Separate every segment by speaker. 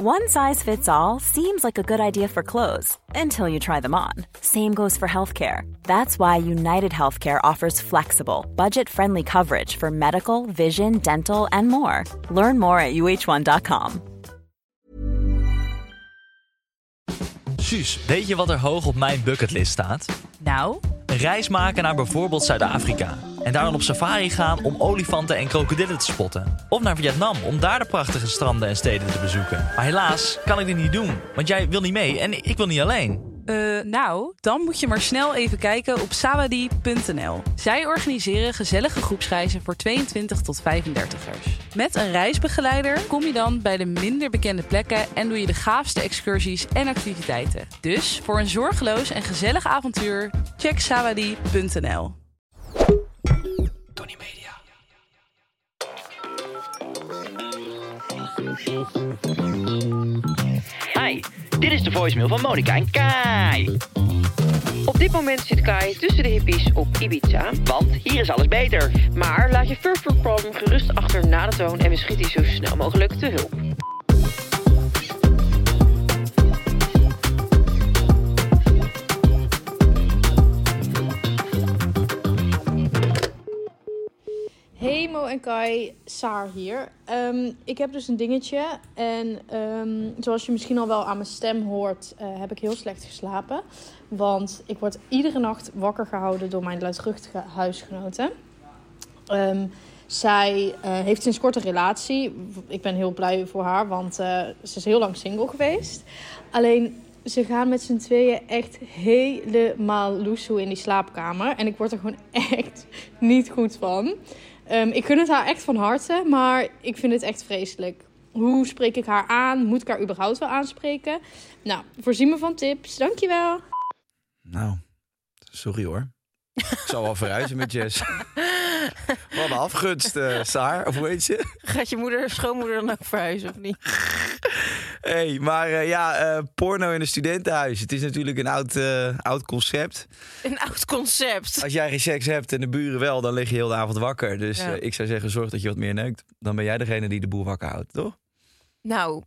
Speaker 1: One size fits all seems like a good idea for clothes until you try them on. Same goes for healthcare. That's why United Healthcare offers flexible, budget friendly coverage for medical, vision, dental, and more. Learn more at uh1.com.
Speaker 2: Suus, weet je wat er hoog op mijn bucketlist staat?
Speaker 3: Nou,
Speaker 2: Een reis maken naar bijvoorbeeld Zuid-Afrika. En daar dan op safari gaan om olifanten en krokodillen te spotten. Of naar Vietnam om daar de prachtige stranden en steden te bezoeken. Maar helaas kan ik dit niet doen, want jij wil niet mee en ik wil niet alleen.
Speaker 3: eh, nou, dan moet je maar snel even kijken op sawadie.nl. Zij organiseren gezellige groepsreizen voor 22 tot 35ers. Met een reisbegeleider kom je dan bij de minder bekende plekken en doe je de gaafste excursies en activiteiten. Dus voor een zorgeloos en gezellig avontuur, check sawadie.nl.
Speaker 2: Tony Media.
Speaker 4: Hi, dit is de voicemail van Monica en Kai.
Speaker 5: Op dit moment zit Kai tussen de hippies op Ibiza.
Speaker 4: Want hier is alles beter.
Speaker 5: Maar laat je first world problem gerust achter na de toon en we schieten je zo snel mogelijk te hulp.
Speaker 6: Kai, Saar hier. Ehm, ik heb dus een dingetje. En ehm, zoals je misschien al wel aan mijn stem hoort, eh, heb ik heel slecht geslapen. Want ik word iedere nacht wakker gehouden door mijn luidruchtige huisgenoten. Ehm, zij eh, heeft sinds kort een relatie. Ik ben heel blij voor haar, want eh, ze is heel lang single geweest. Alleen, ze gaan met z'n tweeën echt helemaal loesoe in die slaapkamer. En ik word er gewoon echt niet goed van. Ehm, ik gun het haar echt van harte, maar ik vind het echt vreselijk. Hoe spreek ik haar aan? Moet ik haar überhaupt wel aanspreken? Nou, voorzie me van tips. Dankjewel.
Speaker 7: Nou, sorry hoor. Ik zal wel verhuizen met Jess. Wat een afgunst, eh, Saar. Of hoe heet ze?
Speaker 5: Gaat je moeder, schoonmoeder dan ook verhuizen of niet?
Speaker 7: hey, maar eh, ja, eh, porno in een studentenhuis. Het is natuurlijk een oud, oud concept.
Speaker 5: Een oud concept.
Speaker 7: Als jij geen seks hebt en de buren wel, dan lig je heel de avond wakker. Dus
Speaker 5: Ja.
Speaker 7: ik zou zeggen, zorg dat je wat meer neukt. Dan ben jij degene die de boel wakker houdt, toch?
Speaker 8: Nou,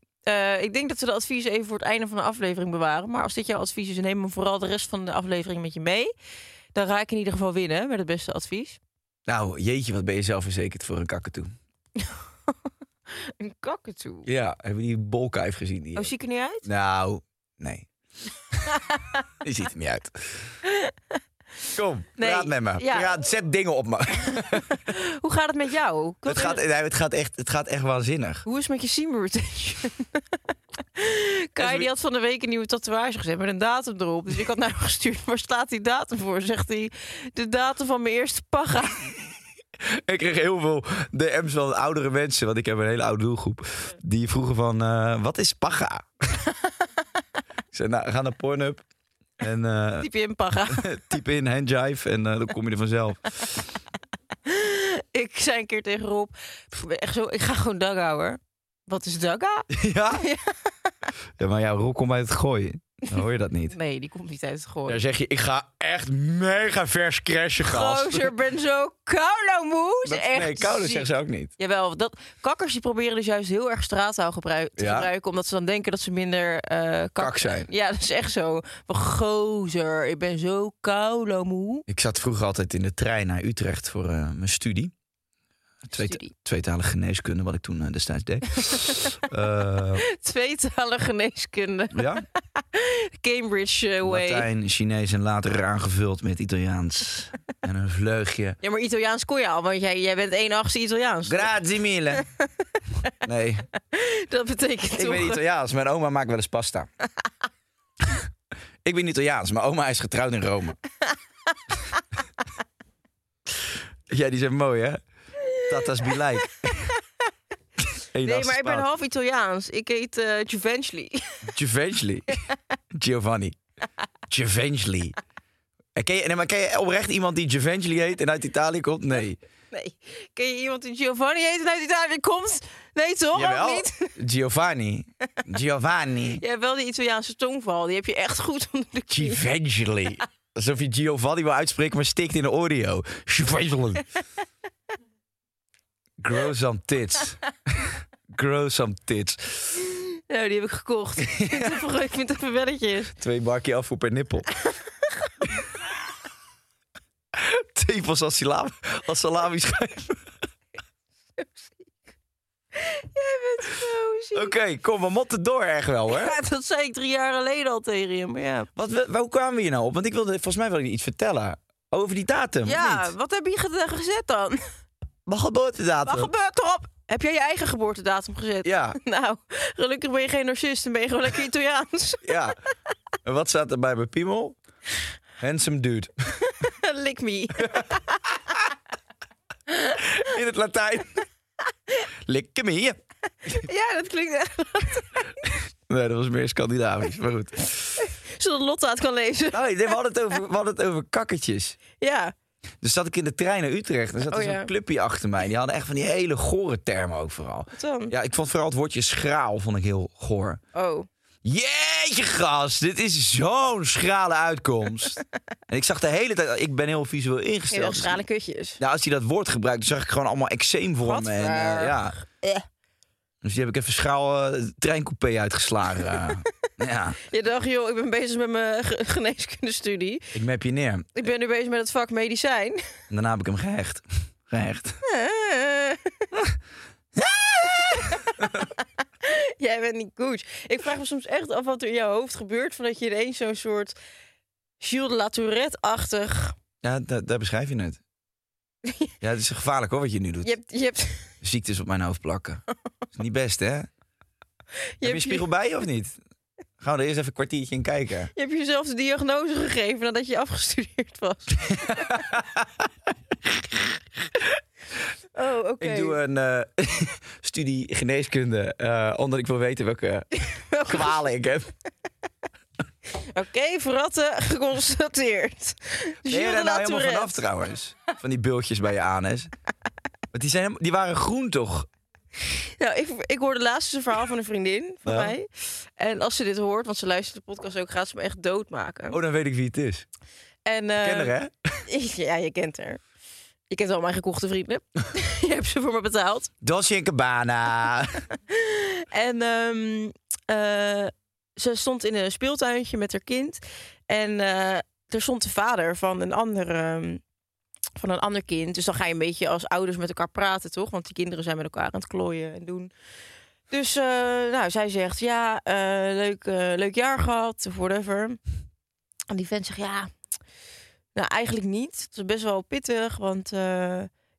Speaker 8: ik denk dat we de adviezen even voor het einde van de aflevering bewaren. Maar als dit jouw advies is, neem hem vooral de rest van de aflevering met je mee. Dan ga ik in ieder geval winnen met het beste advies.
Speaker 7: Nou, jeetje, wat ben je zelfverzekerd voor een kakatoe.
Speaker 8: Een kakatoe.
Speaker 7: Ja, hebben we die bolkuif gezien? Die
Speaker 8: Oh, zie ik er niet uit?
Speaker 7: Nou, nee. Die ziet er niet uit. Kom,
Speaker 8: Nee,
Speaker 7: praat met me.
Speaker 8: ja.
Speaker 7: Praat, zet dingen op me.
Speaker 8: Hoe gaat het met jou?
Speaker 7: Het gaat, nee, het, gaat echt, het gaat echt waanzinnig.
Speaker 8: Hoe is het met je retention? Kai die had van de week een nieuwe tatoeage gezet met een datum erop. Dus ik had naar hem gestuurd. Waar staat die datum voor? Zegt hij, de datum van mijn eerste paga.
Speaker 7: Ik kreeg heel veel DM's van oudere mensen, want ik heb een hele oude doelgroep. Die vroegen van, eh, wat is paga? ik zei, nou, ga naar Pornhub. En eh,
Speaker 8: Typ in paga.
Speaker 7: typ in handjive en eh, dan kom je er vanzelf.
Speaker 8: ik zei een keer tegen Rob, echt zo, ik ga gewoon dagga hoor. Wat is dagga?
Speaker 7: ja? ja, maar ja, Roel komt uit het gooien. Dan hoor je dat niet.
Speaker 8: Nee, die komt niet uit het gooien.
Speaker 7: Dan zeg je, ik ga echt mega vers crashen, gast.
Speaker 8: Gozer, ben zo koude moe.
Speaker 7: Dat-
Speaker 8: echt
Speaker 7: nee, koude zeggen ze ook niet.
Speaker 8: Jawel, dat, kakkers die proberen dus juist heel erg straattaal gebruik, te
Speaker 7: Ja?
Speaker 8: gebruiken... omdat ze dan denken dat ze minder eh, kak,
Speaker 7: Kak zijn.
Speaker 8: Ja, dat is echt zo. Gozer, ik ben zo koude moe.
Speaker 7: Ik zat vroeger altijd in de trein naar Utrecht voor eh, mijn studie. Twee, tweetalige geneeskunde, wat ik toen eh, destijds deed. Eh,
Speaker 8: Tweetalige geneeskunde.
Speaker 7: ja,
Speaker 8: Cambridge eh, way.
Speaker 7: Latijn, Chinees en later aangevuld met Italiaans. en een vleugje.
Speaker 8: Ja, maar Italiaans kon je al, want jij, jij bent 1 achtste Italiaans.
Speaker 7: Grazie mille. Nee,
Speaker 8: Dat betekent
Speaker 7: ik
Speaker 8: toch...
Speaker 7: ben Italiaans. Mijn oma maakt wel eens pasta. ik ben Italiaans. Mijn oma is getrouwd in Rome. ja, die zijn mooi, hè? Tata's be like.
Speaker 8: Nee, maar ik ben half Italiaans. Ik heet eh Givenchy.
Speaker 7: Givenchy. Giovanni. Givenchy. En Ken je, nee, maar ken je oprecht iemand die Givenchy heet en uit Italië komt? Nee.
Speaker 8: Nee. Ken je iemand die Giovanni heet en uit Italië komt? Nee, toch? Ook
Speaker 7: Jawel.
Speaker 8: niet?
Speaker 7: Giovanni. Giovanni.
Speaker 8: Ja, wel die Italiaanse tongval. Die heb je echt goed onder de knie.
Speaker 7: Givenchy. Alsof je Giovanni wil uitspreken, maar stikt in de audio. Givenchy. Grow some tits. Grow some tits.
Speaker 8: Nou, die heb ik gekocht. ik vind het even, welletjes.
Speaker 7: Twee bakje afvoer per nippel. Tepels als salami, als salami schijven.
Speaker 8: Jij bent zo ziek.
Speaker 7: Oké, kom, we motten door echt wel, hè?
Speaker 8: Ja, dat zei ik drie jaar geleden al tegen je. Maar ja,
Speaker 7: Wat, we- hoe kwamen we hier nou op? Want ik wilde, volgens mij ik iets vertellen. Over die datum,
Speaker 8: ja wat heb je ge- gezet dan?
Speaker 7: Mijn geboortedatum.
Speaker 8: Wat gebeurt erop? Heb jij je eigen geboortedatum gezet?
Speaker 7: Ja,
Speaker 8: Nou, gelukkig ben je geen narcist en ben je gewoon lekker Italiaans.
Speaker 7: ja. En wat staat er bij mijn piemel? Handsome dude.
Speaker 8: Lik me.
Speaker 7: In het Latijn. Likke me.
Speaker 8: Ja, dat klinkt echt.
Speaker 7: Nee, dat was meer Scandinavisch, maar goed.
Speaker 8: Zodat Lotte het kan lezen.
Speaker 7: Oh, nee, we, hadden het over, we hadden het over kakkertjes.
Speaker 8: Ja.
Speaker 7: Dus zat ik in de trein naar Utrecht. Er zat
Speaker 8: Oh,
Speaker 7: er zo'n
Speaker 8: ja.
Speaker 7: clubje achter mij. Die hadden echt van die hele gore termen ook vooral.
Speaker 8: Wat dan?
Speaker 7: Ja, ik vond vooral het woordje schraal vond ik heel goor.
Speaker 8: Oh.
Speaker 7: Jeetje gast, dit is zo'n schrale uitkomst. en ik zag de hele tijd, ik ben heel visueel ingesteld.
Speaker 8: Heel
Speaker 7: Dus-
Speaker 8: schrale kutjes.
Speaker 7: Nou, als hij dat woord gebruikt, dan zag ik gewoon allemaal eczeem voor me. En, eh, ja.
Speaker 8: Eh.
Speaker 7: Dus die heb ik even schaal het treincoupé uitgeslagen. eh. ja,
Speaker 8: Je dacht, joh, ik ben bezig met mijn ge- geneeskundestudie.
Speaker 7: ik map je neer.
Speaker 8: Ik ben nu bezig met het vak medicijn.
Speaker 7: En daarna heb ik hem gehecht. Gehecht.
Speaker 8: Jij bent niet goed. Ik vraag me soms echt af wat er in jouw hoofd gebeurt... van dat je ineens zo'n soort Gilles de la Tourette-achtig...
Speaker 7: Ja, da- daar beschrijf je het. Ja, het is gevaarlijk hoor wat je nu doet.
Speaker 8: Je hebt, je hebt,
Speaker 7: Ziektes op mijn hoofd plakken. is niet best hè? Heb je een
Speaker 8: hebt
Speaker 7: spiegel bij je of niet? Gaan we er eerst even een kwartiertje in kijken.
Speaker 8: je hebt jezelf de diagnose gegeven nadat je afgestudeerd was. oh, oké.
Speaker 7: Ik doe een eh, studie geneeskunde, eh, omdat ik wil weten welke kwalen ik heb.
Speaker 8: Oké, verratten, geconstateerd.
Speaker 7: Ben je daar nou helemaal vanaf trouwens? Van die bultjes bij je anus. Want die, zijn, die waren groen toch?
Speaker 8: Nou, ik, ik hoorde laatst een verhaal van een vriendin van
Speaker 7: Ja.
Speaker 8: mij. En als ze dit hoort, want ze luistert de podcast ook, gaat ze me echt doodmaken.
Speaker 7: Oh, dan weet ik wie het is.
Speaker 8: en, eh,
Speaker 7: Ken haar, hè?
Speaker 8: Ja, je kent haar. Je kent al mijn gekochte vrienden. je hebt ze voor me betaald.
Speaker 7: Dolce en Cabana.
Speaker 8: En ehm, eh, ze stond in een speeltuintje met haar kind. En eh, er stond de vader van een ander, ehm, van een ander kind. Dus dan ga je een beetje als ouders met elkaar praten, toch? Want die kinderen zijn met elkaar aan het klooien en doen. Dus eh, nou, zij zegt, ja, eh, leuk, leuk jaar gehad, of whatever. En die vent zegt, ja, nou eigenlijk niet. Het is best wel pittig, want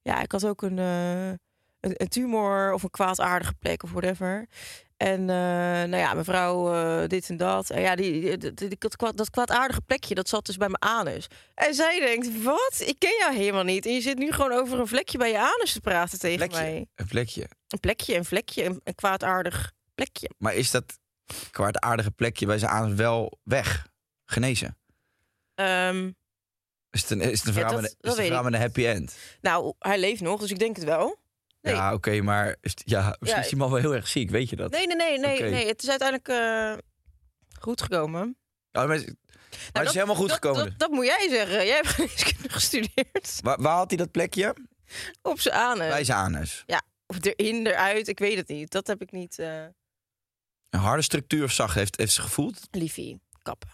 Speaker 8: ja, ik had ook een, een, een tumor of een kwaadaardige plek of whatever. En eh, nou ja, mevrouw, eh, dit en dat. En ja, die, die- die- die- dat, kwaad- dat kwaadaardige plekje, dat zat dus bij mijn anus. En zij denkt, wat? Ik ken jou helemaal niet. En je zit nu gewoon over een vlekje bij je anus te praten tegen
Speaker 7: Plekje.
Speaker 8: mij.
Speaker 7: Een plekje.
Speaker 8: Een plekje, een vlekje, een, een kwaadaardig plekje.
Speaker 7: Maar is dat kwaadaardige plekje bij zijn anus wel weg? Genezen?
Speaker 8: Ehm,
Speaker 7: Is het een, is het een
Speaker 8: dat-
Speaker 7: is het met een happy end?
Speaker 8: nou, hij leeft nog, dus ik denk het wel. Nee.
Speaker 7: Ja, oké, maar ja, misschien
Speaker 8: Ja.
Speaker 7: is die man wel heel erg ziek, weet je dat?
Speaker 8: Nee, nee, nee, nee, nee. Het is uiteindelijk eh, goed gekomen.
Speaker 7: Ja, maar, maar het is helemaal goed
Speaker 8: dat,
Speaker 7: gekomen.
Speaker 8: Dat, dat moet jij zeggen. Jij hebt geneeskunde gestudeerd.
Speaker 7: Waar, waar had hij dat plekje?
Speaker 8: Op zijn anus.
Speaker 7: Bij zijn anus.
Speaker 8: Of erin, eruit, ik weet het niet. Dat heb ik niet. eh
Speaker 7: Een harde structuur of zacht heeft, heeft ze gevoeld?
Speaker 8: liefie, kappen.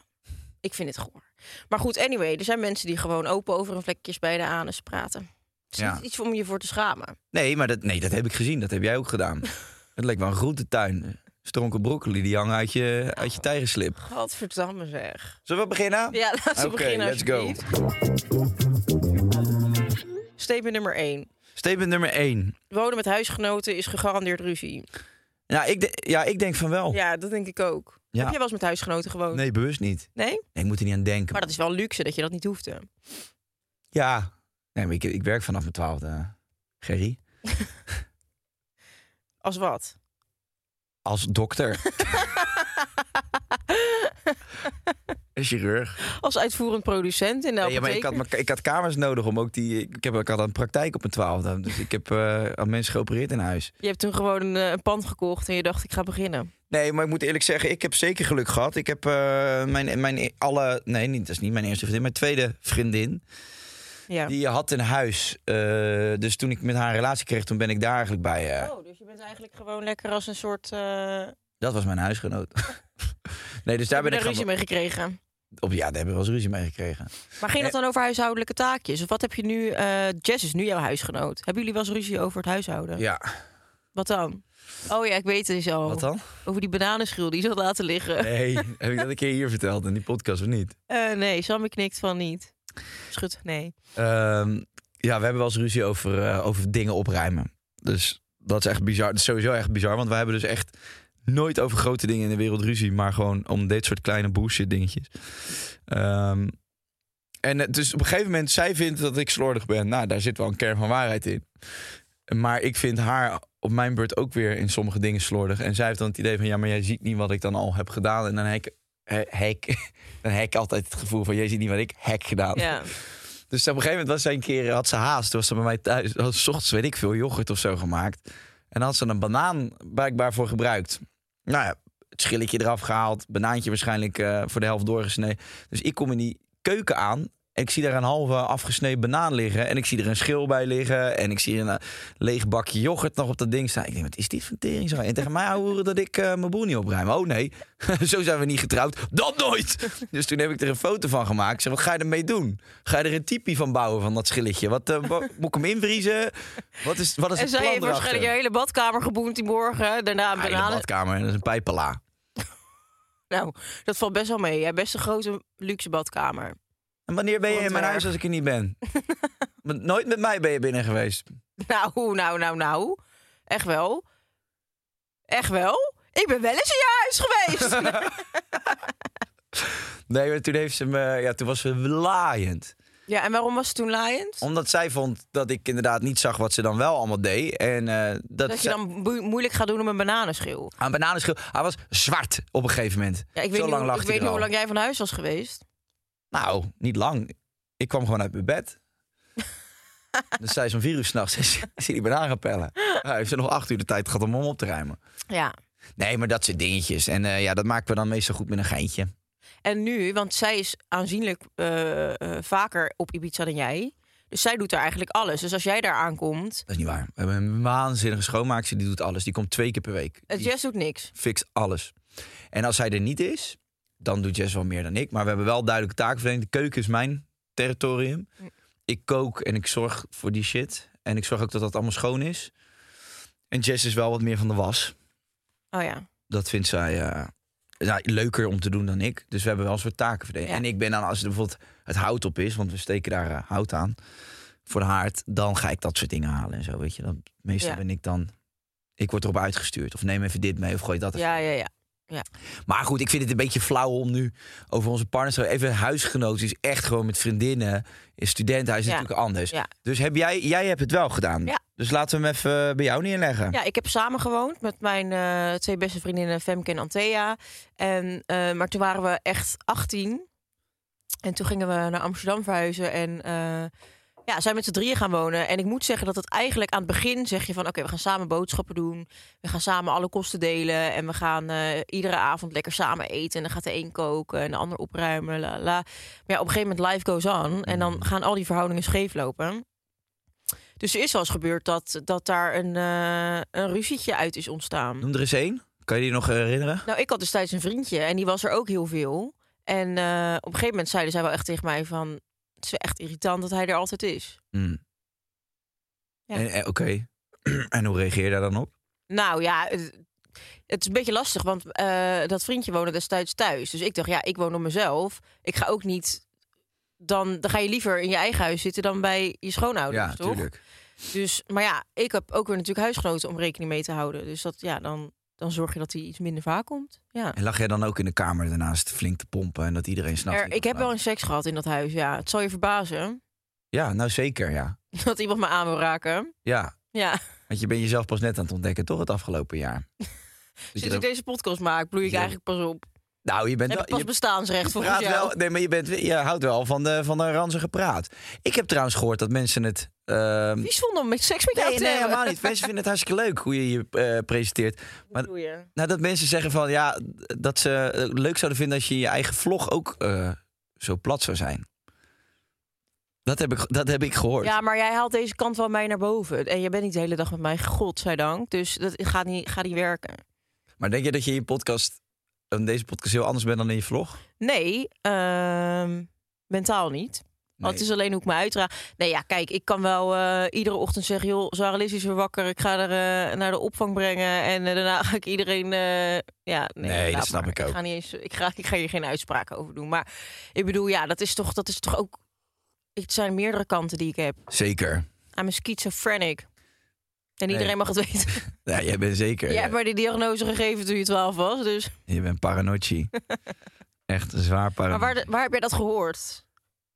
Speaker 8: Ik vind het goor. Maar goed, anyway, er zijn mensen die gewoon open over hun vlekjes bij de anus praten. Het is
Speaker 7: Ja.
Speaker 8: niet iets om je voor te schamen.
Speaker 7: Nee, maar dat, nee, dat heb ik gezien. Dat heb jij ook gedaan. het leek wel een groentetuin. Stronken broccoli die hangen uit je, uit je tijgerslip.
Speaker 8: Godverdamme zeg.
Speaker 7: Zullen we beginnen?
Speaker 8: Ja, laten we
Speaker 7: Oké,
Speaker 8: beginnen
Speaker 7: let's go.
Speaker 8: Statement nummer 1.
Speaker 7: Statement nummer 1.
Speaker 8: Wonen met huisgenoten is gegarandeerd ruzie.
Speaker 7: Ja, ik, de- ja, ik denk van wel.
Speaker 8: Ja, dat denk ik ook.
Speaker 7: Ja.
Speaker 8: Heb jij wel eens met huisgenoten gewoond?
Speaker 7: Nee, bewust niet.
Speaker 8: Nee?
Speaker 7: Nee, ik moet er niet aan denken.
Speaker 8: Maar dat is wel luxe dat je dat niet hoefde.
Speaker 7: Ja. Nee, maar ik, ik werk vanaf mijn twaalfde. Gerry.
Speaker 8: Als wat?
Speaker 7: Als dokter. Een chirurg.
Speaker 8: Als uitvoerend producent in de
Speaker 7: Nee, ja, maar ik had,
Speaker 8: apotheek?
Speaker 7: ik had kamers nodig om ook die... Ik, heb, ik had een praktijk op mijn twaalfde. Dus ik heb eh, aan mensen geopereerd in huis.
Speaker 8: Je hebt toen gewoon een, eh, een pand gekocht en je dacht ik ga beginnen.
Speaker 7: Nee, maar ik moet eerlijk zeggen, ik heb zeker geluk gehad. Ik heb eh, mijn, mijn e- alle... Nee, niet, dat is niet mijn eerste vriendin. Mijn tweede vriendin,
Speaker 8: Ja.
Speaker 7: die had een huis. Eh, dus toen ik met haar een relatie kreeg, toen ben ik daar eigenlijk bij. eh.
Speaker 8: Oh, dus je bent eigenlijk gewoon lekker als een soort... eh,
Speaker 7: Dat was mijn huisgenoot. nee, dus daar ben ik
Speaker 8: Heb ruzie mee gekregen.
Speaker 7: Op, ja, daar hebben we wel eens ruzie mee gekregen.
Speaker 8: Maar ging het dan over huishoudelijke taakjes? Of wat heb je nu... Jess is nu jouw huisgenoot. Hebben jullie wel eens ruzie over het huishouden?
Speaker 7: Ja,
Speaker 8: Wat dan? Oh ja, ik weet het dus al.
Speaker 7: wat dan?
Speaker 8: Over die bananenschil die je zat laten liggen.
Speaker 7: Nee, heb ik dat een keer hier verteld in die podcast of niet?
Speaker 8: Nee, Sammy knikt van niet. Schud, nee.
Speaker 7: Ehm, ja, we hebben wel eens ruzie over, eh, over dingen opruimen. Dus dat is echt bizar. Dat is sowieso echt bizar, want wij hebben dus echt nooit over grote dingen in de wereld ruzie, maar gewoon om dit soort kleine bullshit dingetjes. Ehm, en het- dus op een gegeven moment, zij vindt dat ik slordig ben. Nou, daar zit wel een kern van waarheid in. Maar ik vind haar op mijn beurt ook weer in sommige dingen slordig. En zij heeft dan het idee van, ja, maar jij ziet niet wat ik dan al heb gedaan. En dan he- hek, dan heb ik altijd het gevoel van, jij ziet niet wat ik heb gedaan.
Speaker 8: Ja.
Speaker 7: Dus op een gegeven moment was zij een keer, had ze haast. Toen was ze bij mij thuis, had ze 's ochtends weet ik veel, yoghurt of zo gemaakt. En dan had ze een banaan blijkbaar voor gebruikt. Nou ja, het schilletje eraf gehaald, banaantje waarschijnlijk eh, voor de helft doorgesneden. Dus ik kom in die keuken aan en ik zie daar een halve afgesneden banaan liggen. En ik zie er een schil bij liggen. En ik zie een eh, leeg bakje yoghurt nog op dat ding staan. Ik denk, wat is dit voor tering? En tegen mij horen dat ik eh, mijn boel niet opruim. Oh nee, zo zijn we niet getrouwd. Dat nooit! Dus toen heb ik er een foto van gemaakt. Ik zeg, wat ga je ermee doen? Ga je er een typie van bouwen van dat schilletje? Wat, wa- moet ik hem invriezen? Wat is, wat is
Speaker 8: En
Speaker 7: het
Speaker 8: zij
Speaker 7: plan
Speaker 8: heeft waarschijnlijk je hele badkamer geboend die morgen. Daarna een
Speaker 7: badkamer, dat is een pijpela.
Speaker 8: Nou, dat valt best wel mee. Hebt best een grote luxe badkamer.
Speaker 7: En wanneer ben je in mijn huis als ik er niet ben? Want Nooit met mij ben je binnen geweest.
Speaker 8: Nou, nou, nou, nou. Echt wel. Echt wel? Ik ben wel eens in je huis geweest.
Speaker 7: Nee, maar toen heeft ze me, ja, toen was ze laaiend.
Speaker 8: ja, en waarom was het toen laaiend?
Speaker 7: Omdat zij vond dat ik inderdaad niet zag wat ze dan wel allemaal deed. En eh, dat,
Speaker 8: Dat je dan moeilijk gaat doen om een bananenschil.
Speaker 7: aan bananenschil, hij was zwart op een gegeven moment.
Speaker 8: Ja, ik weet, niet,
Speaker 7: lang lag
Speaker 8: ik weet niet hoe lang jij van huis was geweest.
Speaker 7: Nou, niet lang. Ik kwam gewoon uit mijn bed. dus zij is om vier uur s'nachts banaan gaan pellen. Hij heeft ze nog acht uur de tijd gehad om hem op te ruimen.
Speaker 8: Ja.
Speaker 7: Nee, maar dat soort dingetjes. En eh, ja, dat maken we dan meestal goed met een geintje.
Speaker 8: En nu, want zij is aanzienlijk eh, eh, vaker op Ibiza dan jij. Dus zij doet daar eigenlijk alles. Dus als jij daar aankomt,
Speaker 7: Dat is niet waar. We hebben een waanzinnige schoonmaakster, die doet alles. Die komt twee keer per week.
Speaker 8: het Jess doet niks.
Speaker 7: fixt alles. En als hij er niet is, dan doet Jess wel meer dan ik. Maar we hebben wel duidelijke takenverdeling. De keuken is mijn territorium. Ik kook en ik zorg voor die shit. En ik zorg ook dat dat allemaal schoon is. En Jess is wel wat meer van de was.
Speaker 8: Oh ja.
Speaker 7: Dat vindt zij eh, leuker om te doen dan ik. Dus we hebben wel een soort takenverdeling.
Speaker 8: Ja.
Speaker 7: En ik ben dan, als er bijvoorbeeld het hout op is... want we steken daar eh, hout aan voor de haard... dan ga ik dat soort dingen halen en zo, weet je. Dan, meestal
Speaker 8: Ja.
Speaker 7: ben ik dan... Ik word erop uitgestuurd. Of neem even dit mee of gooi dat even
Speaker 8: Ja, ja, ja.
Speaker 7: Maar goed, ik vind het een beetje flauw om nu over onze partners te Even huisgenoten is echt gewoon met vriendinnen. In studentenhuis is
Speaker 8: Ja.
Speaker 7: natuurlijk anders.
Speaker 8: Ja.
Speaker 7: Dus heb jij, jij hebt het wel gedaan.
Speaker 8: Ja.
Speaker 7: Dus laten we hem even bij jou neerleggen.
Speaker 8: Ja, ik heb samen gewoond met mijn eh, twee beste vriendinnen Femke en Antea. En, eh, maar toen waren we echt 18. En toen gingen we naar Amsterdam verhuizen. En eh, ja, zijn met z'n drieën gaan wonen. En ik moet zeggen dat het eigenlijk aan het begin zeg je van... oké, we gaan samen boodschappen doen. We gaan samen alle kosten delen. En we gaan eh, iedere avond lekker samen eten. En dan gaat de een koken en de ander opruimen. La, la. Maar ja, op een gegeven moment life goes on. En dan gaan al die verhoudingen scheef lopen. Dus er is wel eens gebeurd dat, dat daar een, eh, een ruzietje uit is ontstaan.
Speaker 7: Noem er eens één. Kan je die nog herinneren?
Speaker 8: Nou, ik had destijds een vriendje en die was er ook heel veel. En eh, op een gegeven moment zeiden zij wel echt tegen mij van... het is echt irritant dat hij er altijd is.
Speaker 7: Hmm.
Speaker 8: Ja.
Speaker 7: En- en- Oké. en hoe reageer je daar dan op?
Speaker 8: Nou ja, het, het is een beetje lastig, want eh, dat vriendje woonde destijds thuis. Dus ik dacht, ja, ik woon op mezelf. Ik ga ook niet... Dan, dan ga je liever in je eigen huis zitten dan bij je schoonouders,
Speaker 7: ja,
Speaker 8: toch?
Speaker 7: tuurlijk.
Speaker 8: Dus, maar ja, ik heb ook weer natuurlijk huisgenoten om rekening mee te houden. Dus dat, ja, dan, dan zorg je dat hij iets minder vaak komt. Ja.
Speaker 7: En lag jij dan ook in de kamer daarnaast flink te pompen en dat iedereen.
Speaker 8: Er,
Speaker 7: niet
Speaker 8: ik heb wel een seks gehad in dat huis, ja. Het zal je verbazen?
Speaker 7: Ja, nou zeker, ja.
Speaker 8: dat iemand me aan wil raken.
Speaker 7: Ja,
Speaker 8: Ja,
Speaker 7: want je bent jezelf pas net aan het ontdekken, toch, het afgelopen jaar? Dus
Speaker 8: sinds ik deze podcast maak, bloei ik
Speaker 7: Ja.
Speaker 8: eigenlijk pas op.
Speaker 7: Nou, je bent wel...
Speaker 8: pas
Speaker 7: je-
Speaker 8: bestaansrecht
Speaker 7: praat
Speaker 8: jou.
Speaker 7: wel, nee, maar je, bent, je houdt wel van de, van de ranzige praat. Ik heb trouwens gehoord dat mensen het... ehm,
Speaker 8: Wie vond om met seks met jou
Speaker 7: nee,
Speaker 8: te
Speaker 7: nee,
Speaker 8: hebben?
Speaker 7: helemaal niet. Mensen vinden het hartstikke leuk hoe je je eh, presenteert. Maar
Speaker 8: Doe je.
Speaker 7: nou, dat mensen zeggen van ja, dat ze eh, leuk zouden vinden als je in je eigen vlog ook eh, zo plat zou zijn. Dat heb ik, dat heb ik gehoord.
Speaker 8: Ja, maar jij haalt deze kant van mij naar boven. En je bent niet de hele dag met mij, godzijdank. Dus dat gaat niet, gaat niet werken.
Speaker 7: Maar denk je dat je in je podcast, in deze podcast heel anders bent dan in je vlog?
Speaker 8: Nee, ehm, mentaal niet. Want het is alleen hoe ik me uitdraag. Nee, ja, kijk, ik kan wel eh, iedere ochtend zeggen... joh, Sarah is weer wakker. Ik ga er eh, naar de opvang brengen. En eh, daarna ga ik iedereen... ja, nee,
Speaker 7: Nee, dat snap
Speaker 8: maar.
Speaker 7: ik ook.
Speaker 8: ga, niet eens, ik, ga, ik ga hier geen uitspraken over doen. Maar ik bedoel, ja, dat is toch, dat is toch ook... Het zijn meerdere kanten die ik heb.
Speaker 7: Zeker.
Speaker 8: I'm a schizophrenic. En
Speaker 7: Nee.
Speaker 8: iedereen mag het weten.
Speaker 7: Ja, jij bent zeker.
Speaker 8: Jij hebt mij die diagnose gegeven toen je 12 was. Dus.
Speaker 7: Je bent paranoïci. Echt een zwaar
Speaker 8: Maar
Speaker 7: paranoïci.
Speaker 8: waar, de- waar heb jij dat gehoord?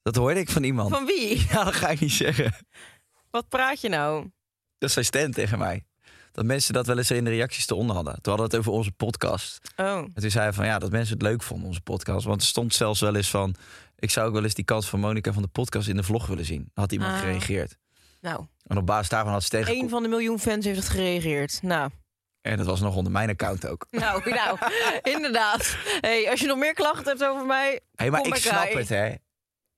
Speaker 7: Dat hoorde ik van iemand.
Speaker 8: Van wie?
Speaker 7: Ja, dat ga ik niet zeggen.
Speaker 8: Wat praat je nou?
Speaker 7: Dat zei Stan tegen mij. Dat mensen dat wel eens in de reacties eronder hadden. Toen hadden we het over onze podcast.
Speaker 8: Oh.
Speaker 7: En toen zei hij van ja, dat mensen het leuk vonden, onze podcast. Want er stond zelfs wel eens van... Ik zou ook wel eens die kans van Monica van de podcast in de vlog willen zien. Had iemand
Speaker 8: Ah.
Speaker 7: gereageerd.
Speaker 8: Nou,
Speaker 7: En op basis daarvan had ze tegen...
Speaker 8: één van de miljoen fans heeft het gereageerd. Nou,
Speaker 7: En dat was nog onder mijn account ook.
Speaker 8: nou, nou inderdaad. Hey, als je nog meer klachten hebt over mij,
Speaker 7: Hé, maar ik snap het, hè.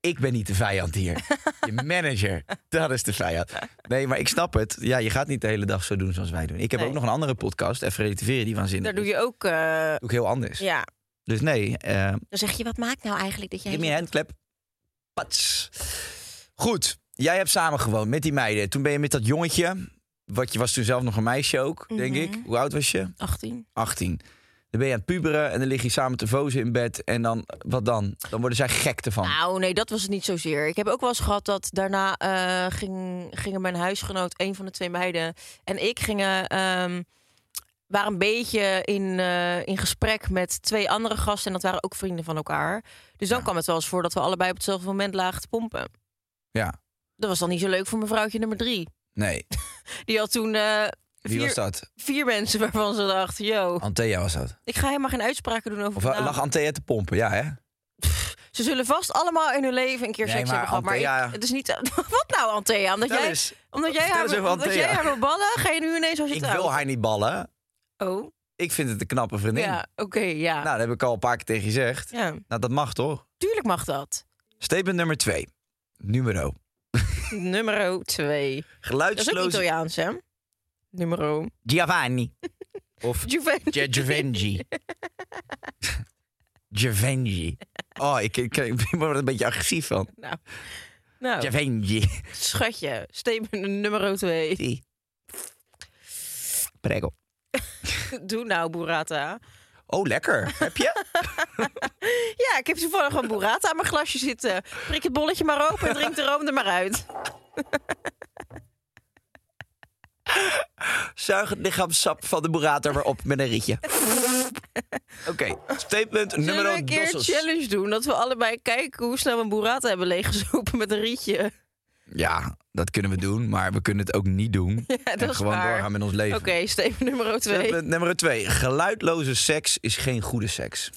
Speaker 7: Ik ben niet de vijand hier. Je manager, dat is de vijand. Nee, maar ik snap het. Ja, je gaat niet de hele dag zo doen zoals wij doen. Ik heb
Speaker 8: Nee.
Speaker 7: ook nog een andere podcast, even relativeren, die waanzinnig
Speaker 8: daar doe je ook... eh,
Speaker 7: Doe ik heel anders.
Speaker 8: ja,
Speaker 7: Dus nee, eh
Speaker 8: dan zeg je, wat maakt nou eigenlijk dat jij...
Speaker 7: Geef me een handklep. Pats. Goed, jij hebt samen gewoond met die meiden. Toen ben je met dat jongetje, wat je was toen zelf nog een meisje ook, denk
Speaker 8: Mhm.
Speaker 7: ik. Hoe oud was je?
Speaker 8: 18.
Speaker 7: 18. Dan ben je aan het puberen en dan lig je samen te vozen in bed. En dan, wat dan? Dan worden zij gek ervan.
Speaker 8: Nou, nee, dat was het niet zozeer. Ik heb ook wel eens gehad dat daarna eh, ging, gingen mijn huisgenoot, een van de twee meiden, en ik gingen. ehm, waren een beetje in, eh, in gesprek met twee andere gasten. En dat waren ook vrienden van elkaar. Dus dan
Speaker 7: Ja.
Speaker 8: kwam het wel eens voor dat we allebei op hetzelfde moment lagen te pompen.
Speaker 7: Ja,
Speaker 8: Dat was dan niet zo leuk voor mevrouwtje nummer drie.
Speaker 7: nee.
Speaker 8: Die had toen eh,
Speaker 7: Wie
Speaker 8: vier,
Speaker 7: was dat?
Speaker 8: vier mensen waarvan ze dachten... yo,
Speaker 7: Antea was dat.
Speaker 8: ik ga helemaal geen uitspraken doen over
Speaker 7: Of lag Antea te pompen? Ja, hè?
Speaker 8: Ze zullen vast allemaal in hun leven een keer
Speaker 7: Nee,
Speaker 8: seks
Speaker 7: maar
Speaker 8: hebben gehad. Maar ik- het is niet... Wat nou, Anthea? Omdat
Speaker 7: Vertel
Speaker 8: jij,
Speaker 7: eens.
Speaker 8: omdat jij,
Speaker 7: Vertel
Speaker 8: haar, omdat jij haar wil ballen, ga je nu ineens als je
Speaker 7: Ik wil haar niet ballen.
Speaker 8: Oh,
Speaker 7: Ik vind het een knappe vriendin.
Speaker 8: ja, oké, ja.
Speaker 7: Nou, dat heb ik al een paar keer tegen je gezegd.
Speaker 8: ja.
Speaker 7: Nou, dat mag toch?
Speaker 8: Tuurlijk mag dat.
Speaker 7: Statement nummer twee. Numero.
Speaker 8: Nummer twee. Dat is ook
Speaker 7: Geluidsloze...
Speaker 8: Italiaans, hè? Numero.
Speaker 7: Giovanni. Of
Speaker 8: Juventus.
Speaker 7: Gi- Givenchy. Givenchy. Oh, ik, ik, ik word er een beetje agressief van.
Speaker 8: Nou, nou
Speaker 7: Givenchy.
Speaker 8: schatje. Statement nummer twee.
Speaker 7: Sì. Prego.
Speaker 8: Doe nou, burrata.
Speaker 7: Oh, lekker. Heb je?
Speaker 8: Ja, ik heb toevallig een burrata aan mijn glasje zitten. Prik het bolletje maar open en drink de room er maar uit.
Speaker 7: Zuig het lichaamssap van de burrata weer op met een rietje. Oké, statement
Speaker 8: Zullen we
Speaker 7: nummer
Speaker 8: een keer een challenge doen? Dat we allebei kijken hoe snel we een burrata hebben leeggezopen met een rietje.
Speaker 7: Ja, dat kunnen we doen, maar we kunnen het ook niet doen.
Speaker 8: Ja, dat
Speaker 7: en
Speaker 8: is
Speaker 7: gewoon
Speaker 8: waar.
Speaker 7: doorgaan met ons leven.
Speaker 8: Oké, statement nummer twee.
Speaker 7: Statement nummer twee. Geluidloze seks is geen goede seks.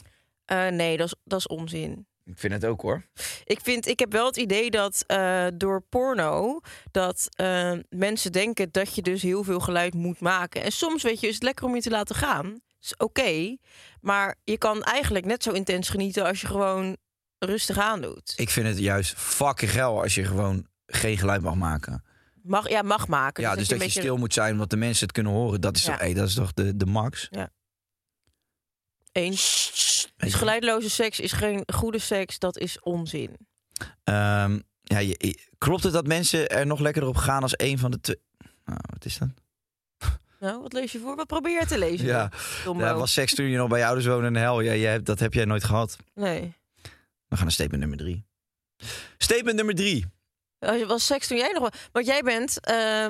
Speaker 8: Eh, nee, dat is, dat is onzin.
Speaker 7: Ik vind het ook hoor.
Speaker 8: Ik, vind, ik heb wel het idee dat eh, door porno... dat eh, mensen denken dat je dus heel veel geluid moet maken. En soms, weet je, is het lekker om je te laten gaan. Is oké. maar je kan eigenlijk net zo intens genieten... als je gewoon rustig aandoet.
Speaker 7: Ik vind het juist fucking geil als je gewoon geen geluid mag maken.
Speaker 8: Mag, ja, mag maken.
Speaker 7: Ja, dus dat je
Speaker 8: beetje-
Speaker 7: stil moet zijn, omdat de mensen het kunnen horen. Dat is,
Speaker 8: Ja.
Speaker 7: toch, hey, dat is toch de, de max?
Speaker 8: Eens. Dus
Speaker 7: je.
Speaker 8: geluidloze seks is geen goede seks. Dat is onzin.
Speaker 7: Ehm, ja, je- je- klopt het dat mensen er nog lekkerder op gaan als een van de twee? Nou, wat is dat?
Speaker 8: Nou, wat lees je voor? Wat probeer je te lezen?
Speaker 7: Ja, ja, was seks toen je nog bij je ouders woonde in de hel. Ja, jij hebt, dat heb jij nooit gehad.
Speaker 8: Nee.
Speaker 7: We gaan naar statement nummer drie. Statement nummer drie.
Speaker 8: Je- Was seks toen jij nog... wa- Want jij bent... eh,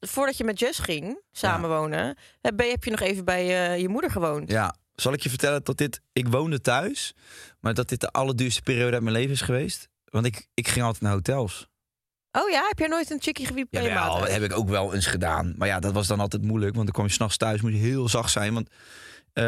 Speaker 8: voordat je met Jess ging samenwonen... Heb, ben- heb je nog even bij eh, je moeder gewoond.
Speaker 7: Ja, zal ik je vertellen dat dit... Ik woonde thuis, maar dat dit de allerduurste periode uit mijn leven is geweest. Want ik, ik ging altijd naar hotels.
Speaker 8: Oh ja? Heb jij nooit een chickie gewiept
Speaker 7: Ja,
Speaker 8: maat?
Speaker 7: dat heb ik ook wel eens gedaan. Maar ja, dat was dan altijd moeilijk. Want dan kwam je s'nachts thuis, moet je heel zacht zijn. Want eh,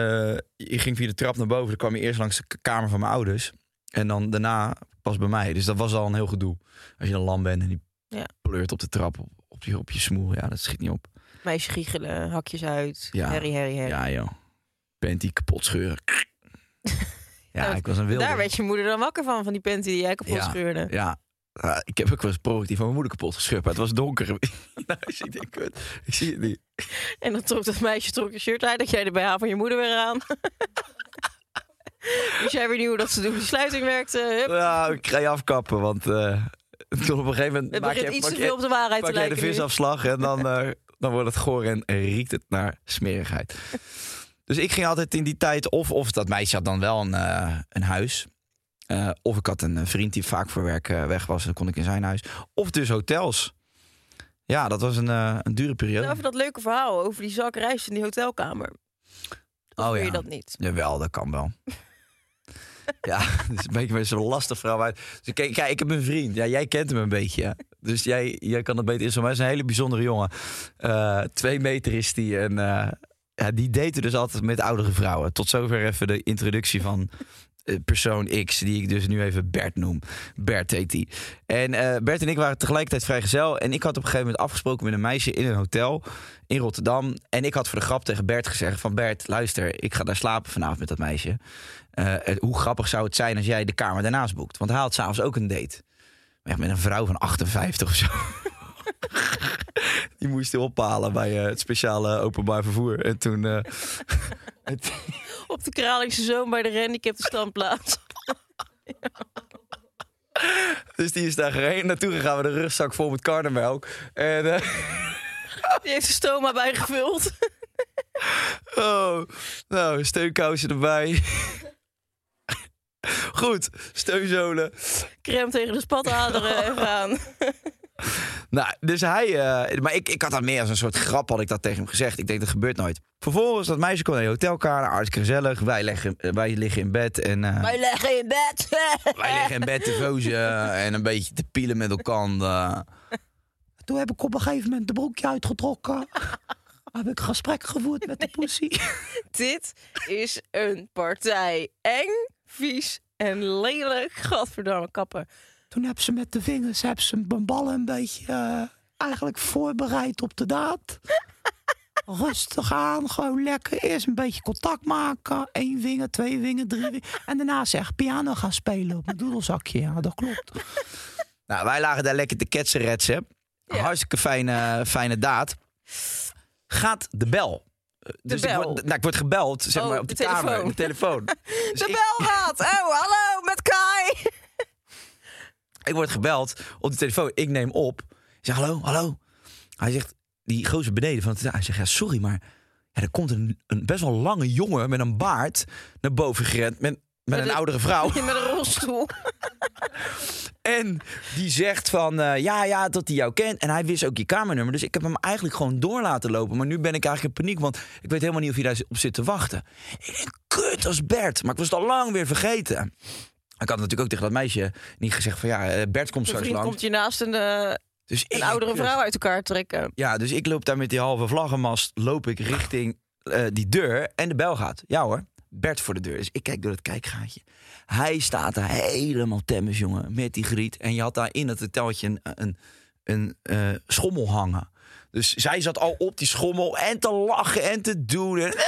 Speaker 7: je ging via de trap naar boven. Dan kwam je eerst langs de kamer van mijn ouders. En dan daarna pas bij mij. Dus dat was al een heel gedoe. Als je dan lam bent en die
Speaker 8: Ja.
Speaker 7: pleurt op de trap op, op, je, op je smoel. Ja, dat schiet niet op.
Speaker 8: Meisje giechelen, hakjes uit.
Speaker 7: Ja.
Speaker 8: Herrie, herrie, herrie.
Speaker 7: Ja, joh. Panty kapot scheuren. ja,
Speaker 8: Nou,
Speaker 7: ik was een wilde.
Speaker 8: Daar werd je moeder dan wakker van, van die panty die jij kapot
Speaker 7: Ja.
Speaker 8: scheurde.
Speaker 7: Ja, ik heb ook wel eens proactief van mijn moeder kapot gescheurd. Maar het was donker. nou, dus ik denk, kut, ik zie het niet.
Speaker 8: En dan trok dat meisje trok je shirt uit. Dat jij de BH van je moeder weer aan. dus jij weer nieuw dat ze doen die sluiting werkte. Hup.
Speaker 7: Nou, ik ga je afkappen, want eh, tot op een gegeven moment
Speaker 8: Het
Speaker 7: maak je,
Speaker 8: iets te veel op de waarheid te
Speaker 7: jij de
Speaker 8: lijken nu.
Speaker 7: visafslag en dan, eh, dan wordt het goor en riekt het naar smerigheid. Dus ik ging altijd in die tijd, of, of dat meisje had dan wel een, eh, een huis. eh, of ik had een eh, vriend die vaak voor werk weg was, dan kon ik in zijn huis. Of dus hotels. Ja, dat was een, een dure periode.
Speaker 8: Nou, even dat leuke verhaal over die zak rijst in die hotelkamer. Of
Speaker 7: Oh, ja.
Speaker 8: je dat niet?
Speaker 7: Jawel, dat kan wel. ja, is een beetje zo'n lastig verhaal. Maar, dus kijk, kijk, ik heb een vriend. Ja, jij kent hem een beetje. ja. Dus jij, jij kan het beter. Maar hij is een hele bijzondere jongen. Twee meter is die. En ja, die date dus altijd met oudere vrouwen. Tot zover even de introductie van eh, persoon X, die ik dus nu even Bert noem. Bert heet die. En eh, Bert en ik waren tegelijkertijd vrijgezel. En ik had op een gegeven moment afgesproken met een meisje in een hotel in Rotterdam. En ik had voor de grap tegen Bert gezegd van... Bert, luister, ik ga daar slapen vanavond met dat meisje. Eh, hoe grappig zou het zijn als jij de kamer daarnaast boekt? Want hij had s'avonds ook een date. Met een vrouw van 58 of zo. Die moest hij ophalen bij eh, het speciale openbaar vervoer. En toen... eh, het-
Speaker 8: Op de Kralingse Zoon bij de gehandicapte standplaats.
Speaker 7: dus die is daar gereden. Naartoe gegaan met een rugzak vol met karnemelk. En... eh,
Speaker 8: Die heeft de stoma bijgevuld.
Speaker 7: Oh, nou, steunkousen erbij. Goed, steunzolen.
Speaker 8: Crème tegen de spataderen en gaan.
Speaker 7: Nou, dus hij... eh, maar ik, ik had dat meer als een soort grap, had ik dat tegen hem gezegd. Ik denk, dat gebeurt nooit. Vervolgens, dat meisje kwam naar de hotelkamer. Hartstikke gezellig. Wij, leggen, eh, wij liggen in bed en... eh,
Speaker 8: Wij leggen in bed.
Speaker 7: wij liggen in bed te vozen en een beetje te pielen met elkaar. Toen heb ik op een gegeven moment de broekje uitgetrokken. heb ik gesprek gevoerd met de poesie.
Speaker 8: Dit is een partij. Eng, vies en lelijk. Gadverdamme kappen.
Speaker 7: Toen heb ze met de vingers heb ze mijn ballen een beetje eh, eigenlijk voorbereid op de daad. Rustig aan, gewoon lekker. Eerst een beetje contact maken. Eén vinger, twee vinger, drie vinger. En daarna zeg piano gaan spelen op mijn doedelzakje. Ja, dat klopt. Nou, wij lagen daar lekker te ketseretsen. Hartstikke fijne, fijne daad. Gaat de bel. Eh, Dus
Speaker 8: bel?
Speaker 7: Ik, word, nou, ik word gebeld, zeg
Speaker 8: Oh,
Speaker 7: maar, op
Speaker 8: de
Speaker 7: de, kamer.
Speaker 8: telefoon.
Speaker 7: De telefoon. Dus
Speaker 8: De
Speaker 7: ik-
Speaker 8: bel gaat. Oh, hallo, met Kai.
Speaker 7: Ik word gebeld op de telefoon. Ik neem op. Ik zeg hallo, hallo. Hij zegt, die gozer beneden van het Hij zegt, ja, sorry, maar ja, er komt een, een best wel lange jongen met een baard naar boven gerend. Met, met een
Speaker 8: een-
Speaker 7: oudere vrouw.
Speaker 8: Met een rolstoel.
Speaker 7: En die zegt van, eh, ja, ja, dat hij jou kent. En hij wist ook je kamernummer. Dus ik heb hem eigenlijk gewoon door laten lopen. Maar nu ben ik eigenlijk in paniek, want ik weet helemaal niet of hij daarop zit te wachten. Ik denk, kut, is Bert. Maar ik was het al lang weer vergeten. Ik had natuurlijk ook tegen dat meisje niet gezegd van, ja, eh, Bert komt straks
Speaker 8: vriend
Speaker 7: langs.
Speaker 8: komt je naast een, eh,
Speaker 7: Dus
Speaker 8: een oudere vrouw uit elkaar trekken.
Speaker 7: Ja, dus ik loop daar met die halve vlaggenmast, loop ik richting eh, die deur en de bel gaat. Ja hoor, Bert voor de deur. Dus ik kijk door het kijkgaatje. Hij staat daar helemaal temmes, jongen, met die griet. En je had daar in het hoteltje een, een, een schommel hangen. Dus zij zat al op die schommel en te lachen en te doen. En...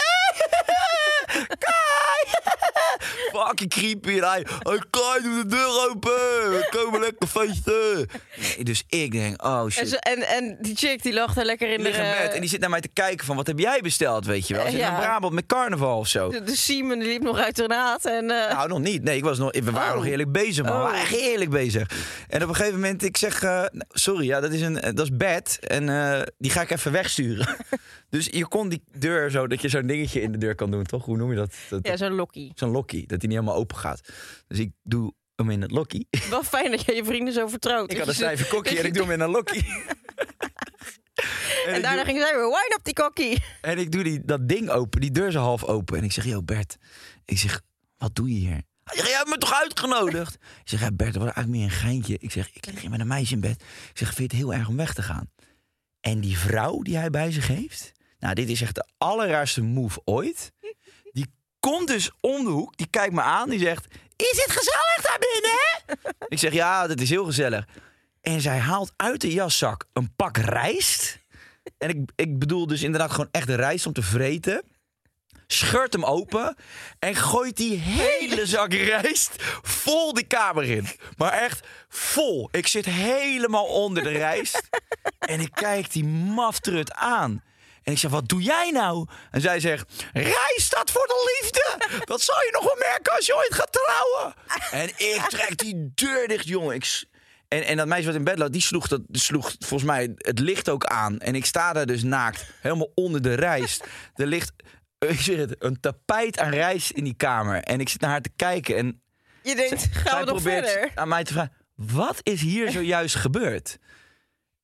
Speaker 7: Fucking creepy. En hij, hey, Kai, doe de deur open. We komen lekker feesten. Nee, dus ik denk, oh shit.
Speaker 8: En, ze, en, en die chick die lag daar lekker in de...
Speaker 7: bed en die zit naar mij te kijken van wat heb jij besteld, weet je wel?
Speaker 8: Eh, ja.
Speaker 7: in Brabant met carnaval of zo.
Speaker 8: De, de Simon die liep nog uit de naad. En, eh,
Speaker 7: Nou, nog niet. Nee, ik was nog, we waren
Speaker 8: Oh.
Speaker 7: nog heerlijk bezig, man. We
Speaker 8: Oh.
Speaker 7: waren echt heerlijk bezig. En op een gegeven moment, ik zeg, eh, nou, sorry, ja, dat is, een, dat is bed. En eh, die ga ik even wegsturen. dus je kon die deur zo, dat je zo'n dingetje in de deur kan doen, toch? Hoe noem je dat? dat
Speaker 8: ja, zo'n lokkie.
Speaker 7: Zo'n lokkie, dat die niet helemaal open gaat. Dus ik doe hem in het lokkie.
Speaker 8: Wel fijn dat je je vrienden zo vertrouwt.
Speaker 7: ik had een stijve kokkie en ik doe hem in een lokkie.
Speaker 8: En daarna
Speaker 7: doe-
Speaker 8: ging zij weer wine op die kokkie.
Speaker 7: En ik doe die, dat ding open, die deur zo half open. En ik zeg, yo Bert, ik zeg, wat doe je hier? Hij zegt, jij hebt me toch uitgenodigd? Ik zeg, ja Bert, dat was eigenlijk meer een geintje. Ik zeg, ik lig hier met een meisje in bed. Ik zeg, vind je het heel erg om weg te gaan? En die vrouw die hij bij zich heeft... Nou, dit is echt de allerraarste move ooit. Komt dus om de hoek, die kijkt me aan, die zegt... Is het gezellig daar binnen? ik zeg, ja, dat is heel gezellig. En zij haalt uit de jaszak een pak rijst... En ik, ik bedoel dus inderdaad gewoon echt de rijst om te vreten. scheurt hem open en gooit die hele zak rijst vol die kamer in. Maar echt vol. Ik zit helemaal onder de rijst en ik kijk die maftrut aan. En ik zeg, wat doe jij nou? En zij zegt, rijst staat voor de liefde. Dat zal je nog wel merken als je ooit gaat trouwen. En ik trek die deur dicht, jongen. Ik, en, en dat meisje wat in bed lag, die sloeg, dat, sloeg volgens mij het licht ook aan. En ik sta daar dus naakt, helemaal onder de rijst. Er ligt, ik zeg het, een tapijt aan rijst in die kamer. En ik zit naar haar te kijken en
Speaker 8: Je denkt, gaan we nog verder?
Speaker 7: aan mij te vragen, wat is hier zojuist gebeurd?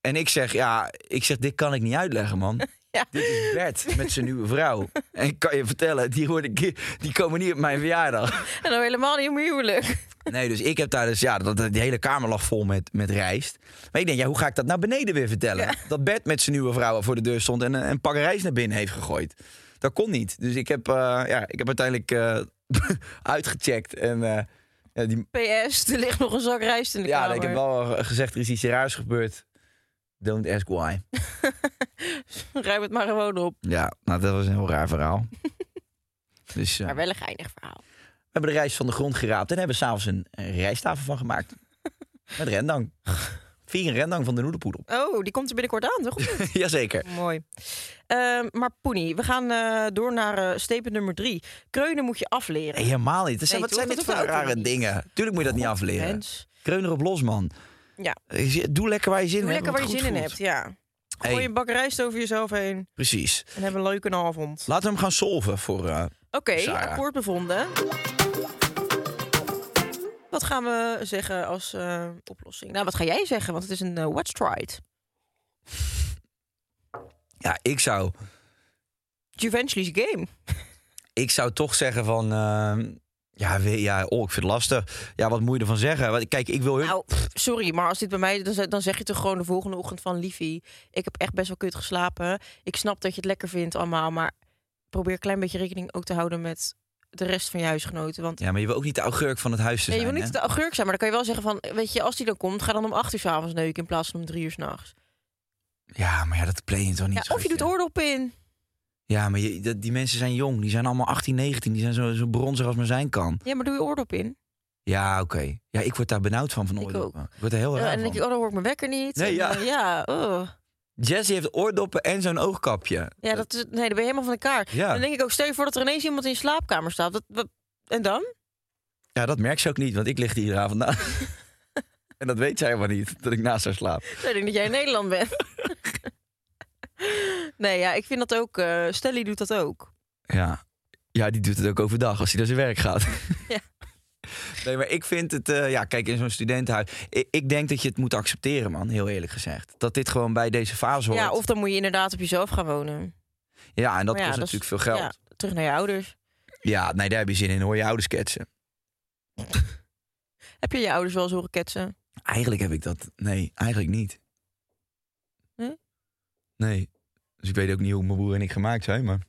Speaker 7: En ik zeg, ja, ik zeg, dit kan ik niet uitleggen, man.
Speaker 8: Ja.
Speaker 7: Dit is Bert met zijn nieuwe vrouw. En ik kan je vertellen, die, worden, die komen niet op mijn verjaardag.
Speaker 8: En dan helemaal niet om je huwelijk.
Speaker 7: Nee, dus ik heb daar dus, ja, dat, die hele kamer lag vol met, met rijst. Maar ik denk, ja, hoe ga ik dat naar beneden weer vertellen? Dat Bert met zijn nieuwe vrouw voor de deur stond en een, pak rijst naar binnen heeft gegooid. Dat kon niet. Dus ik heb, eh, ja, ik heb uiteindelijk eh, uitgecheckt en... eh, ja, die,
Speaker 8: PS, er ligt nog een zak rijst in de
Speaker 7: ja,
Speaker 8: kamer.
Speaker 7: ik heb wel gezegd, er is iets raars gebeurd. Don't ask why.
Speaker 8: Ruim het maar gewoon op.
Speaker 7: Ja, nou, dat was een heel raar verhaal. dus
Speaker 8: Maar wel een geinig verhaal.
Speaker 7: we hebben de rijst van de grond geraapt en hebben s'avonds een, een rijsttafel van gemaakt. Met rendang. Vier rendang van de noedelpoedel.
Speaker 8: Oh, die komt er binnenkort aan, toch?
Speaker 7: Jazeker.
Speaker 8: Mooi. Ehm, maar Poenie, we gaan eh, door naar eh statement nummer drie. Kreunen moet je afleren.
Speaker 7: Nee, helemaal niet. Dat zijn,
Speaker 8: Nee,
Speaker 7: wat zijn
Speaker 8: toch?
Speaker 7: dit
Speaker 8: Dat
Speaker 7: voor rare dingen? Tuurlijk moet je dat niet
Speaker 8: God,
Speaker 7: afleren.
Speaker 8: mens.
Speaker 7: Kreuner op los, man.
Speaker 8: Ja.
Speaker 7: Eh, Doe lekker waar je zin in
Speaker 8: Doe
Speaker 7: hebt.
Speaker 8: lekker waar je zin in hebt, ja. Gooi
Speaker 7: Hey,
Speaker 8: een bak rijst over jezelf heen
Speaker 7: precies.
Speaker 8: en heb een leuke avond.
Speaker 7: Laten we hem gaan solven voor... eh,
Speaker 8: Oké, akkoord bevonden. Wat gaan we zeggen als eh, oplossing? Nou, wat ga jij zeggen? Want het is een uh, What's Tried.
Speaker 7: ja, ik zou,
Speaker 8: Juventus game.
Speaker 7: ik zou toch zeggen van... ja, ja, oh, ik vind het lastig. Ja, wat moet je ervan zeggen? Kijk, ik wil hun...
Speaker 8: Nou, sorry, maar als dit bij mij... Dan, ze- dan zeg je toch gewoon de volgende ochtend van... Liefie, ik heb echt best wel kut geslapen. Ik snap dat je het lekker vindt allemaal. Maar probeer een klein beetje rekening ook te houden met de rest van je huisgenoten. Want
Speaker 7: Ja, maar je wil ook niet de augurk van het huis
Speaker 8: ja, je
Speaker 7: zijn,
Speaker 8: wil niet
Speaker 7: hè?
Speaker 8: de augurk zijn, maar dan kan je wel zeggen van... Weet je, als die dan komt, ga dan om acht uur 's avonds neuken... in plaats van om drie uur s'nachts.
Speaker 7: Ja, maar ja, dat plan je toch niet
Speaker 8: Ja, of je doet oordop in.
Speaker 7: Ja, maar je, dat- die mensen zijn jong. Die zijn allemaal 18, 19. Die zijn zo, zo bronzig als maar zijn kan.
Speaker 8: Ja, maar doe je oordop in.
Speaker 7: Ja, oké. Ja, ik word daar benauwd van, van
Speaker 8: Ik
Speaker 7: oordoppen. Ik word er heel
Speaker 8: Ja,
Speaker 7: raar
Speaker 8: en dan denk je, oh, dan hoor ik mijn wekker niet.
Speaker 7: Nee,
Speaker 8: En,
Speaker 7: ja.
Speaker 8: eh, ja, oh.
Speaker 7: Jessie heeft oordoppen en zo'n oogkapje.
Speaker 8: ja dat is, nee, dan ben je helemaal van elkaar.
Speaker 7: Ja.
Speaker 8: Dan denk ik ook, stel je voor dat er ineens iemand in je slaapkamer staat. Wat, en dan?
Speaker 7: Ja, dat merkt ze ook niet, want ik lig er iedere avond na. en dat weet zij helemaal niet, dat ik naast haar slaap.
Speaker 8: Ik denk dat jij in Nederland bent. nee, ja, ik vind dat ook. eh Stelly doet dat ook.
Speaker 7: Ja. ja, die doet het ook overdag als hij naar zijn werk gaat.
Speaker 8: Ja.
Speaker 7: Nee, maar ik vind het... eh, ja, kijk, in zo'n studentenhuis... Ik, ik denk dat je het moet accepteren, man. Heel eerlijk gezegd. Dat dit gewoon bij deze fase hoort.
Speaker 8: Ja, of dan moet je inderdaad op jezelf gaan wonen.
Speaker 7: Ja, en dat
Speaker 8: ja,
Speaker 7: kost
Speaker 8: dat is-
Speaker 7: natuurlijk veel geld.
Speaker 8: Ja, terug naar je ouders.
Speaker 7: Ja, nee, daar heb je zin in. Hoor je ouders ketsen.
Speaker 8: Heb je je ouders wel eens horen ketsen?
Speaker 7: Eigenlijk heb ik dat... Nee, eigenlijk niet.
Speaker 8: Nee?
Speaker 7: Dus ik weet ook niet hoe mijn broer en ik gemaakt zijn, maar...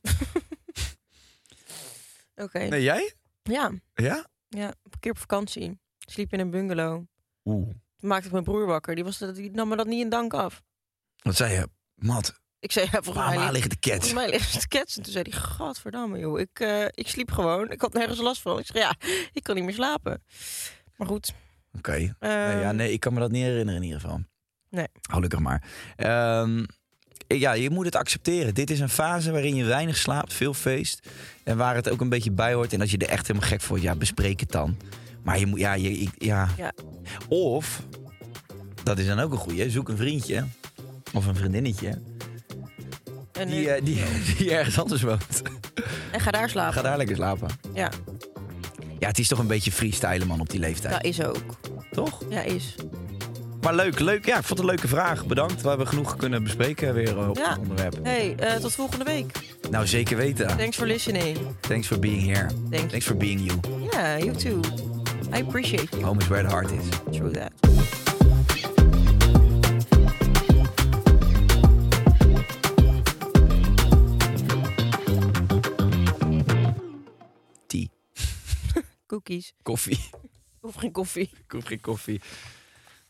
Speaker 8: Oké.
Speaker 7: Nee, jij?
Speaker 8: Ja,
Speaker 7: Ja?
Speaker 8: ja, een keer op vakantie. Sliep in een bungalow.
Speaker 7: Oeh.
Speaker 8: Maakte ik mijn broer wakker. Die, was, die nam me dat niet in dank af.
Speaker 7: Wat zei je? Mat,
Speaker 8: Ik zei, ja, volgens mij,
Speaker 7: mama
Speaker 8: ligt-
Speaker 7: liggen te
Speaker 8: volgens mij ligt ze te ketsen. Toen zei hij, gadverdamme joh, ik, eh, ik sliep gewoon. Ik had nergens last van. Ik zeg, ja, ik kan niet meer slapen. Maar goed.
Speaker 7: Oké. Nee, ja, nee, ik kan me dat niet herinneren in ieder geval.
Speaker 8: Nee.
Speaker 7: Gelukkig maar. Ehm, ja, je moet het accepteren. Dit is een fase waarin je weinig slaapt, veel feest. En waar het ook een beetje bij hoort. En als je er echt helemaal gek voor wordt, ja, bespreek het dan. Maar je moet, ja, je, ik- ja.
Speaker 8: Ja.
Speaker 7: Of, dat is dan ook een goeie, zoek een vriendje. Of een vriendinnetje.
Speaker 8: en,
Speaker 7: Die,
Speaker 8: eh,
Speaker 7: die, die ergens anders woont.
Speaker 8: en ga daar slapen.
Speaker 7: Ga daar lekker slapen.
Speaker 8: Ja,
Speaker 7: Ja, het is toch een beetje freestylen, man, op die leeftijd.
Speaker 8: dat is ook.
Speaker 7: Toch?
Speaker 8: Ja, is.
Speaker 7: Maar leuk, leuk. Ja, ik vond het een leuke vraag. Bedankt. We hebben genoeg kunnen bespreken weer op
Speaker 8: Ja.
Speaker 7: het onderwerp.
Speaker 8: Hey, eh, tot volgende week.
Speaker 7: Nou, zeker weten.
Speaker 8: Thanks for listening.
Speaker 7: Thanks for being here.
Speaker 8: Thank.
Speaker 7: Thanks for being you.
Speaker 8: Yeah, you too. I appreciate you.
Speaker 7: Home is where the heart is.
Speaker 8: True that.
Speaker 7: Tea.
Speaker 8: Cookies.
Speaker 7: Koffie.
Speaker 8: Koffie.
Speaker 7: Geen koffie.